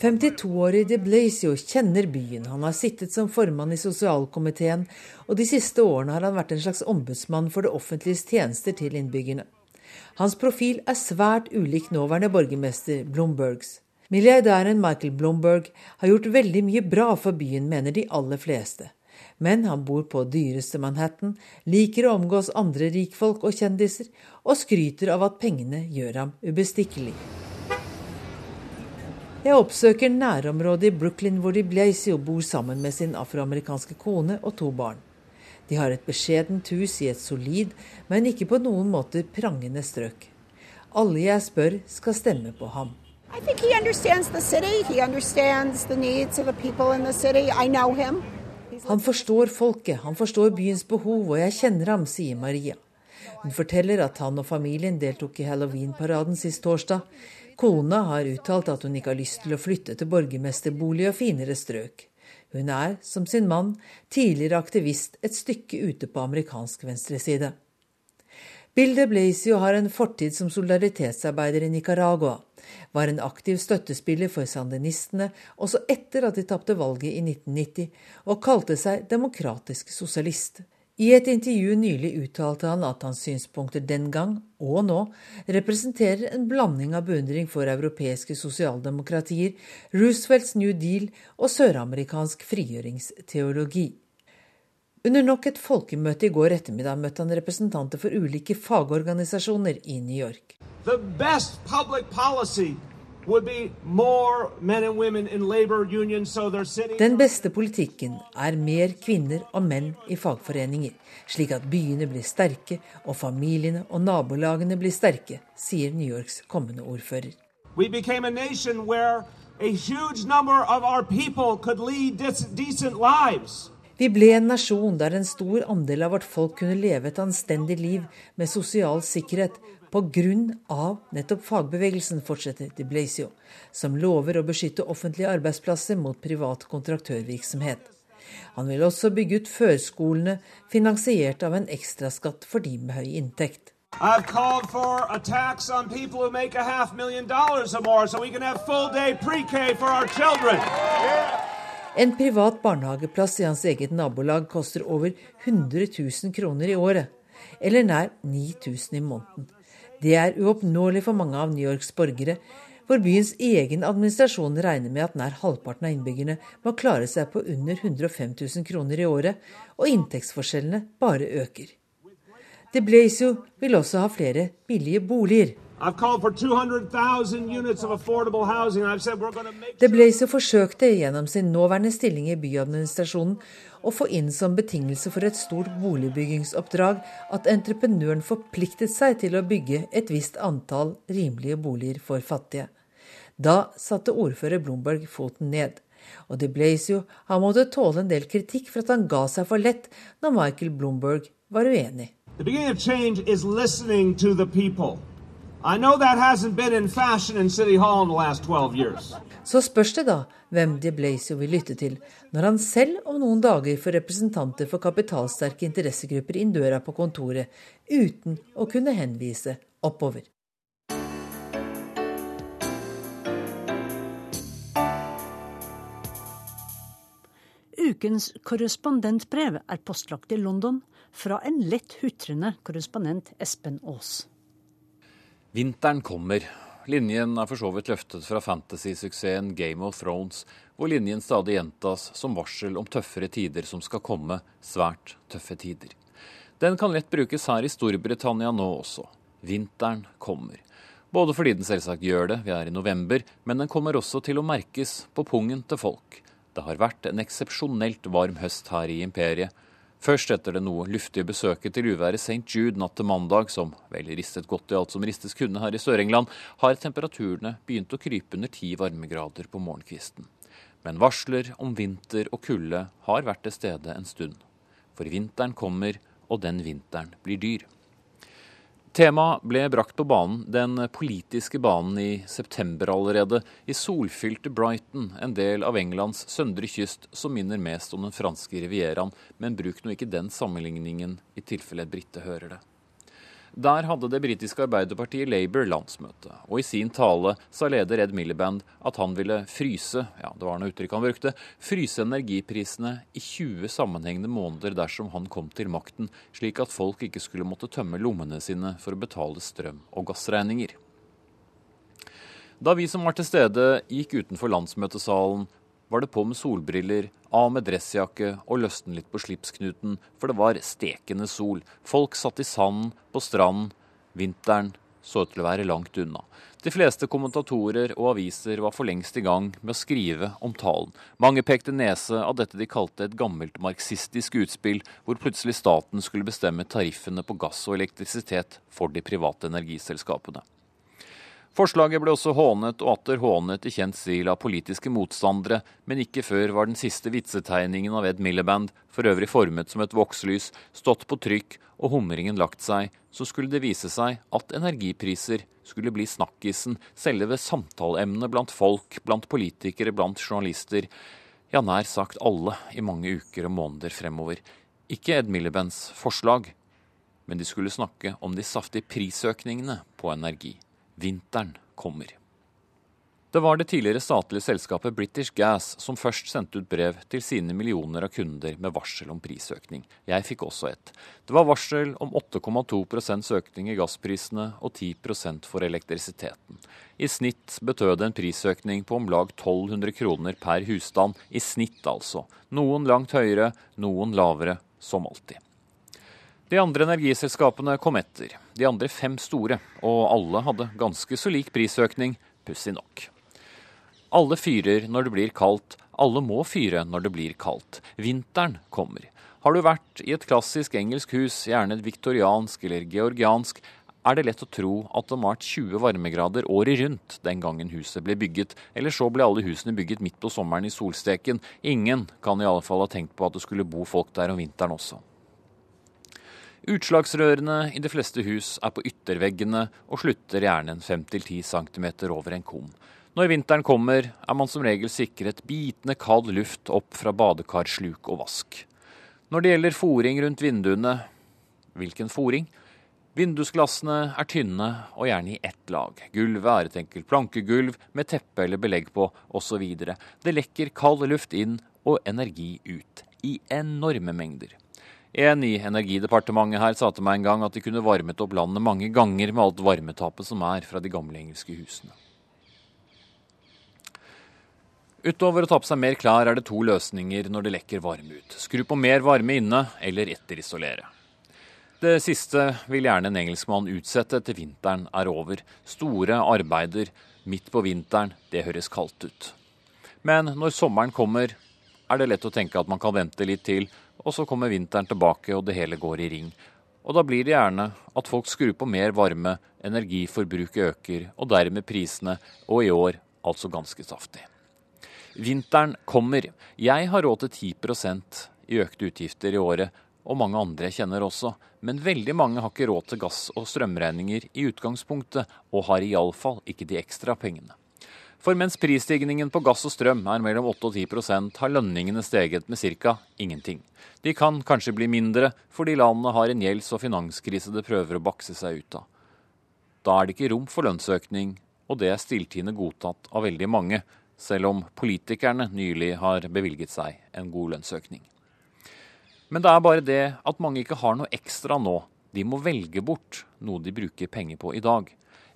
52-årige de Blasio kjenner byen. Han har sittet som formann i sosialkomiteen, og de siste årene har han vært en slags ombudsmann for det offentliges tjenester til innbyggerne. Hans profil er svært ulik nåværende borgermester Blombergs. Milliardæren Michael Blomberg har gjort veldig mye bra for byen, mener de aller fleste men han bor på dyreste Manhattan, liker å omgås andre rikfolk og kjendiser, og skryter av at pengene gjør ham ubestikkelig. Jeg oppsøker nærområdet i Brooklyn hvor de Blasio bor sammen med sin afroamerikanske kone og to barn. De har et beskjedent hus i et solid, men ikke på noen måte prangende strøk. Alle jeg spør, skal stemme på ham. I think he understands the city. He understands the needs of the. I know him. Han forstår folket, han forstår byens behov, og jeg kjenner ham, sier Maria. Hun forteller at han og familien deltok i halloweenparaden sist torsdag. Kona har uttalt at hun ikke har lyst til å flytte til borgermesterbolig og finere strøk. Hun er, som sin mann, tidligere aktivist et stykke ute på amerikansk venstreside. Bill de Blasio har en fortid som solidaritetsarbeider i Nicaragua, var en aktiv støttespiller for sandinistene også etter at de tapte valget i 1990, og kalte seg demokratisk sosialist. I et intervju nylig uttalte han at hans synspunkter den gang, og nå, representerer en blanding av beundring for europeiske sosialdemokratier, Roosevelts New Deal og søramerikansk frigjøringsteologi. Under nok et folkemøte i går ettermiddag møtte han representanter for ulike fagorganisasjoner i New York. Den beste politikken er mer kvinner og menn i fagforeninger, slik at byene blir sterke og familiene og nabolagene blir sterke, sier New Yorks kommende ordfører. Vi ble en nasjon der en stor andel av vårt folk kunne leve et anstendig liv med sosial sikkerhet Pga. nettopp fagbevegelsen, fortsetter de Blasio, som lover å beskytte offentlige arbeidsplasser mot privat kontraktørvirksomhet. Han vil også bygge ut førskolene, finansiert av en ekstraskatt for de med høy inntekt. I've called for a tax on people who make a half million dollars or more, so we can full day pre-K for our children. En privat barnehageplass i hans eget nabolag koster over 100 000 kroner i året, eller nær 9000 i måneden. Det er uoppnåelig for mange av New Yorks borgere, hvor byens egen administrasjon regner med at nær halvparten av innbyggerne må klare seg på under 105 000 kroner i året, og inntektsforskjellene bare øker. De Blasio vil også ha flere billige boliger. De Blasio forsøkte gjennom sin nåværende stilling i byadministrasjonen å få inn som betingelse for et stort boligbyggingsoppdrag at entreprenøren forpliktet seg til å bygge et visst antall rimelige boliger for fattige. Da satte ordfører Blomberg foten ned. Og de Blasio har måttet tåle en del kritikk for at han ga seg for lett når Michael Blomberg var uenig. The beginning of change is listening to the people. Så spørs det da hvem de Blasio vil lytte til, når han selv om noen dager får representanter for kapitalsterke interessegrupper inn døra på kontoret, uten å kunne henvise oppover. Ukens korrespondentbrev er postlagt i London fra en lett hutrende korrespondent Espen Aas. Vinteren kommer. Linjen er for så vidt løftet fra fantasy-suksessen Game of Thrones, hvor linjen stadig gjentas som varsel om tøffere tider som skal komme, svært tøffe tider. Den kan lett brukes her i Storbritannia nå også. Vinteren kommer. Både fordi den selvsagt gjør det, vi er i november, men den kommer også til å merkes på pungen til folk. Det har vært en eksepsjonelt varm høst her i imperiet, Først etter det noe luftige besøket til uværet St. Jude natt til mandag, som vel ristet godt i alt som ristes kunne her i Sør-England, har temperaturene begynt å krype under ti varmegrader på morgenkvisten. Men varsler om vinter og kulde har vært til stede en stund. For vinteren kommer, og den vinteren blir dyr. Temaet ble brakt på banen, den politiske banen, i september allerede, i solfylte Brighton, en del av Englands søndre kyst som minner mest om den franske rivieraen, men bruk nå ikke den sammenligningen i tilfelle Britte hører det. Der hadde det britiske arbeiderpartiet Labour landsmøte, og i sin tale sa leder Ed Miliband at han ville fryse ja, det var noe uttrykk han brukte, fryse energiprisene i 20 sammenhengende måneder dersom han kom til makten, slik at folk ikke skulle måtte tømme lommene sine for å betale strøm- og gassregninger. Da vi som var til stede gikk utenfor landsmøtesalen, var det på med solbriller, av med dressjakke og løsne litt på slipsknuten, for det var stekende sol. Folk satt i sanden, på stranden. Vinteren så ut til å være langt unna. De fleste kommentatorer og aviser var for lengst i gang med å skrive om talen. Mange pekte nese av dette de kalte et gammelt marxistisk utspill, hvor plutselig staten skulle bestemme tariffene på gass og elektrisitet for de private energiselskapene. Forslaget ble også hånet og atter hånet i kjent stil av politiske motstandere, men ikke før var den siste vitsetegningen av Ed Miliband, for øvrig formet som et vokslys, stått på trykk og humringen lagt seg, så skulle det vise seg at energipriser skulle bli snakkisen, selve samtaleemnet blant folk, blant politikere, blant journalister, ja, nær sagt alle i mange uker og måneder fremover. Ikke Ed Milibands forslag, men de skulle snakke om de saftige prisøkningene på energi. Vinteren kommer. Det var det tidligere statlige selskapet British Gas som først sendte ut brev til sine millioner av kunder med varsel om prisøkning. Jeg fikk også et. Det var varsel om 8,2% økning i gassprisene og 10% for elektrisiteten. I snitt betød det en prisøkning på om lag 1200 kroner per husstand. I snitt, altså. Noen langt høyere, noen lavere, som alltid. De andre energiselskapene kom etter. De andre fem store, og alle hadde ganske så lik prisøkning, pussig nok. Alle fyrer når det blir kaldt, alle må fyre når det blir kaldt. Vinteren kommer. Har du vært i et klassisk engelsk hus, gjerne et viktoriansk eller georgiansk, er det lett å tro at det har vært 20 varmegrader året rundt den gangen huset ble bygget, eller så ble alle husene bygget midt på sommeren i solsteken. Ingen kan i alle fall ha tenkt på at det skulle bo folk der om vinteren også. Utslagsrørene i de fleste hus er på ytterveggene og slutter gjerne en 5-10 cm over en kum. Når vinteren kommer, er man som regel sikret bitende kald luft opp fra badekarsluk og vask. Når det gjelder fòring rundt vinduene hvilken fòring? Vindusglassene er tynne og gjerne i ett lag. Gulvet er et enkelt plankegulv med teppe eller belegg på, osv. Det lekker kald luft inn og energi ut. I enorme mengder. En i Energidepartementet her sa til meg en gang at de kunne varmet opp landet mange ganger med alt varmetapet som er fra de gamle engelske husene. Utover å ta på seg mer klær er det to løsninger når det lekker varme ut. Skru på mer varme inne, eller etterisolere. Det siste vil gjerne en engelskmann utsette til vinteren er over. Store arbeider midt på vinteren, det høres kaldt ut. Men når sommeren kommer, er det lett å tenke at man kan vente litt til, og så kommer vinteren tilbake og det hele går i ring. Og da blir det gjerne at folk skrur på mer varme, energiforbruket øker, og dermed prisene, og i år altså ganske saftig. Vinteren kommer. Jeg har råd til 10 i økte utgifter i året, og mange andre kjenner også. Men veldig mange har ikke råd til gass- og strømregninger i utgangspunktet, og har iallfall ikke de ekstra pengene. For mens prisstigningen på gass og strøm er mellom 8 og 10% har lønningene steget med ca. ingenting. De kan kanskje bli mindre fordi landet har en gjelds- og finanskrise det prøver å bakse seg ut av. Da er det ikke rom for lønnsøkning, og det er stilltiende godtatt av veldig mange, selv om politikerne nylig har bevilget seg en god lønnsøkning. Men det er bare det at mange ikke har noe ekstra nå. De må velge bort noe de bruker penger på i dag.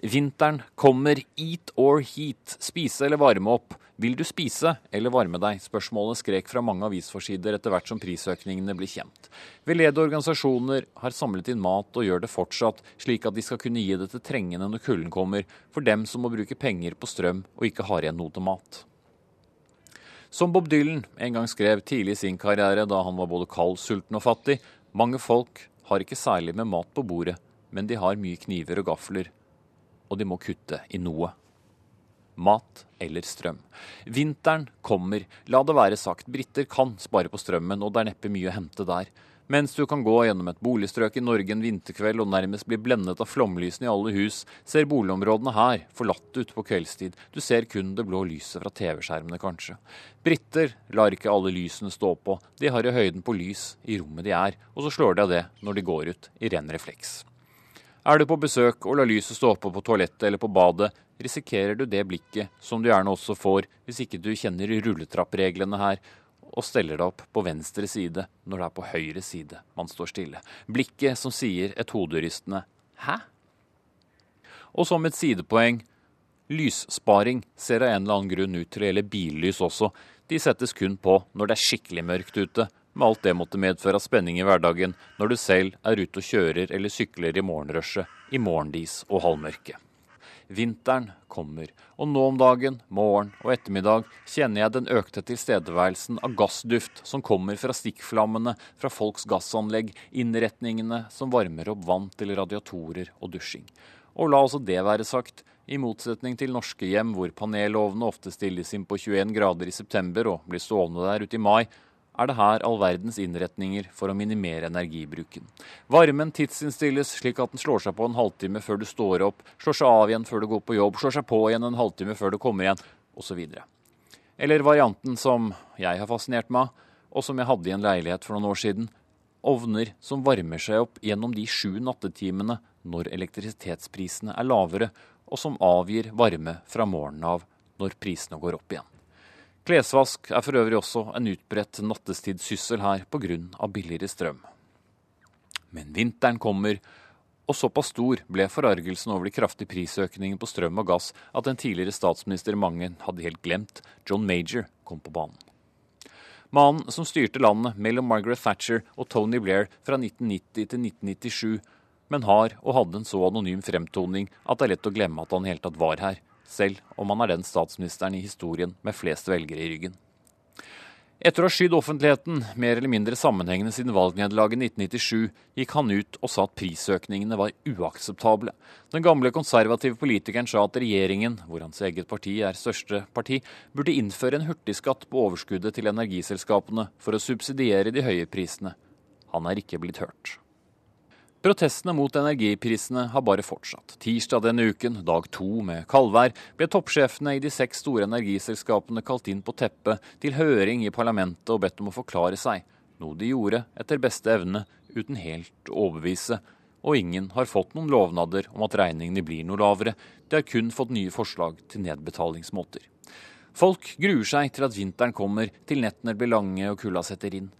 Vinteren kommer, eat or heat, spise eller varme opp. Vil du spise eller varme deg? Spørsmålet skrek fra mange avisforsider etter hvert som prisøkningene blir kjent. Veldedige organisasjoner har samlet inn mat og gjør det fortsatt, slik at de skal kunne gi det til trengende når kulden kommer, for dem som må bruke penger på strøm og ikke har igjen noe til mat. Som Bob Dylan en gang skrev tidlig i sin karriere, da han var både kald, sulten og fattig, mange folk har ikke særlig med mat på bordet, men de har mye kniver og gafler og de må kutte i noe. Mat eller strøm. Vinteren kommer. La det være sagt, briter kan spare på strømmen, og det er neppe mye å hente der. Mens du kan gå gjennom et boligstrøk i Norge en vinterkveld og nærmest bli blendet av flomlysene i alle hus, ser boligområdene her forlatte ut på kveldstid. Du ser kun det blå lyset fra TV-skjermene, kanskje. Briter lar ikke alle lysene stå på. De har i høyden på lys i rommet de er, og så slår de av det når de går ut i ren refleks. Er du på besøk og lar lyset stå oppe på toalettet eller på badet, risikerer du det blikket som du gjerne også får hvis ikke du kjenner rulletrappreglene her, og steller deg opp på venstre side når det er på høyre side man står stille. Blikket som sier et hoderystende 'hæ?' Og som et sidepoeng lyssparing ser av en eller annen grunn ut til å gjelde billys også. De settes kun på når det er skikkelig mørkt ute, med alt det måtte medføre av spenning i hverdagen når du selv er ute og kjører eller sykler i morgenrushet, i morgendis og halvmørke. Vinteren kommer, og nå om dagen, morgen og ettermiddag, kjenner jeg den økte tilstedeværelsen av gassduft som kommer fra stikkflammene fra folks gassanlegg, innretningene som varmer opp vann til radiatorer og dusjing. Og la også det være sagt, i motsetning til norske hjem hvor panelovnene ofte stilles inn på 21 grader i september og blir stående der ute i mai, er det her all verdens innretninger for å minimere energibruken. Varmen tidsinnstilles slik at den slår seg på en halvtime før du står opp, slår seg av igjen før du går på jobb, slår seg på igjen en halvtime før du kommer igjen, osv. Eller varianten som jeg har fascinert meg og som jeg hadde i en leilighet for noen år siden. ovner som varmer seg opp gjennom de sju nattetimene når elektrisitetsprisene er lavere, og som avgir varme fra morgenen av når prisene går opp igjen. Klesvask er for øvrig også en utbredt nattestidssyssel her pga. billigere strøm. Men vinteren kommer, og såpass stor ble forargelsen over de kraftige prisøkningene på strøm og gass at den tidligere statsminister mange hadde helt glemt, John Major, kom på banen. Mannen som styrte landet mellom Margaret Thatcher og Tony Blair fra 1990 til 1997, men har og hadde en så anonym fremtoning at det er lett å glemme at han i hele tatt var her, selv om han er den statsministeren i historien med flest velgere i ryggen. Etter å ha skydd offentligheten mer eller mindre sammenhengende siden valgnederlaget i 1997, gikk han ut og sa at prisøkningene var uakseptable. Den gamle konservative politikeren sa at regjeringen, hvor hans eget parti er største parti, burde innføre en hurtigskatt på overskuddet til energiselskapene for å subsidiere de høye prisene. Han er ikke blitt hørt. Protestene mot energiprisene har bare fortsatt. Tirsdag denne uken, dag to med kaldvær, ble toppsjefene i de seks store energiselskapene kalt inn på teppet til høring i parlamentet og bedt om å forklare seg, noe de gjorde etter beste evne uten helt å overbevise. Og ingen har fått noen lovnader om at regningene blir noe lavere, de har kun fått nye forslag til nedbetalingsmåter. Folk gruer seg til at vinteren kommer, til nettene blir lange og kulda setter inn.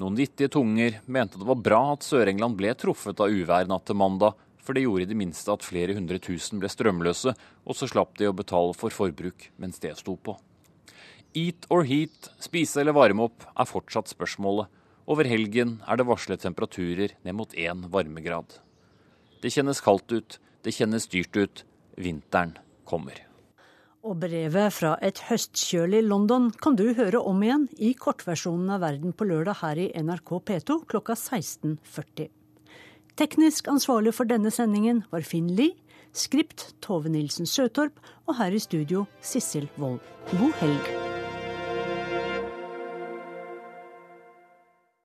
Noen vittige tunger mente det var bra at Sør-England ble truffet av uvær natt til mandag, for det gjorde i det minste at flere hundre tusen ble strømløse, og så slapp de å betale for forbruk mens det sto på. Eat or heat, spise eller varme opp, er fortsatt spørsmålet. Over helgen er det varslet temperaturer ned mot én varmegrad. Det kjennes kaldt ut, det kjennes dyrt ut. Vinteren kommer. Og brevet fra et høstkjølig London kan du høre om igjen i kortversjonen av Verden på lørdag her i NRK P2 klokka 16.40. Teknisk ansvarlig for denne sendingen var Finn Lie, skript Tove Nilsen Søtorp og her i studio Sissel Wold. God helg.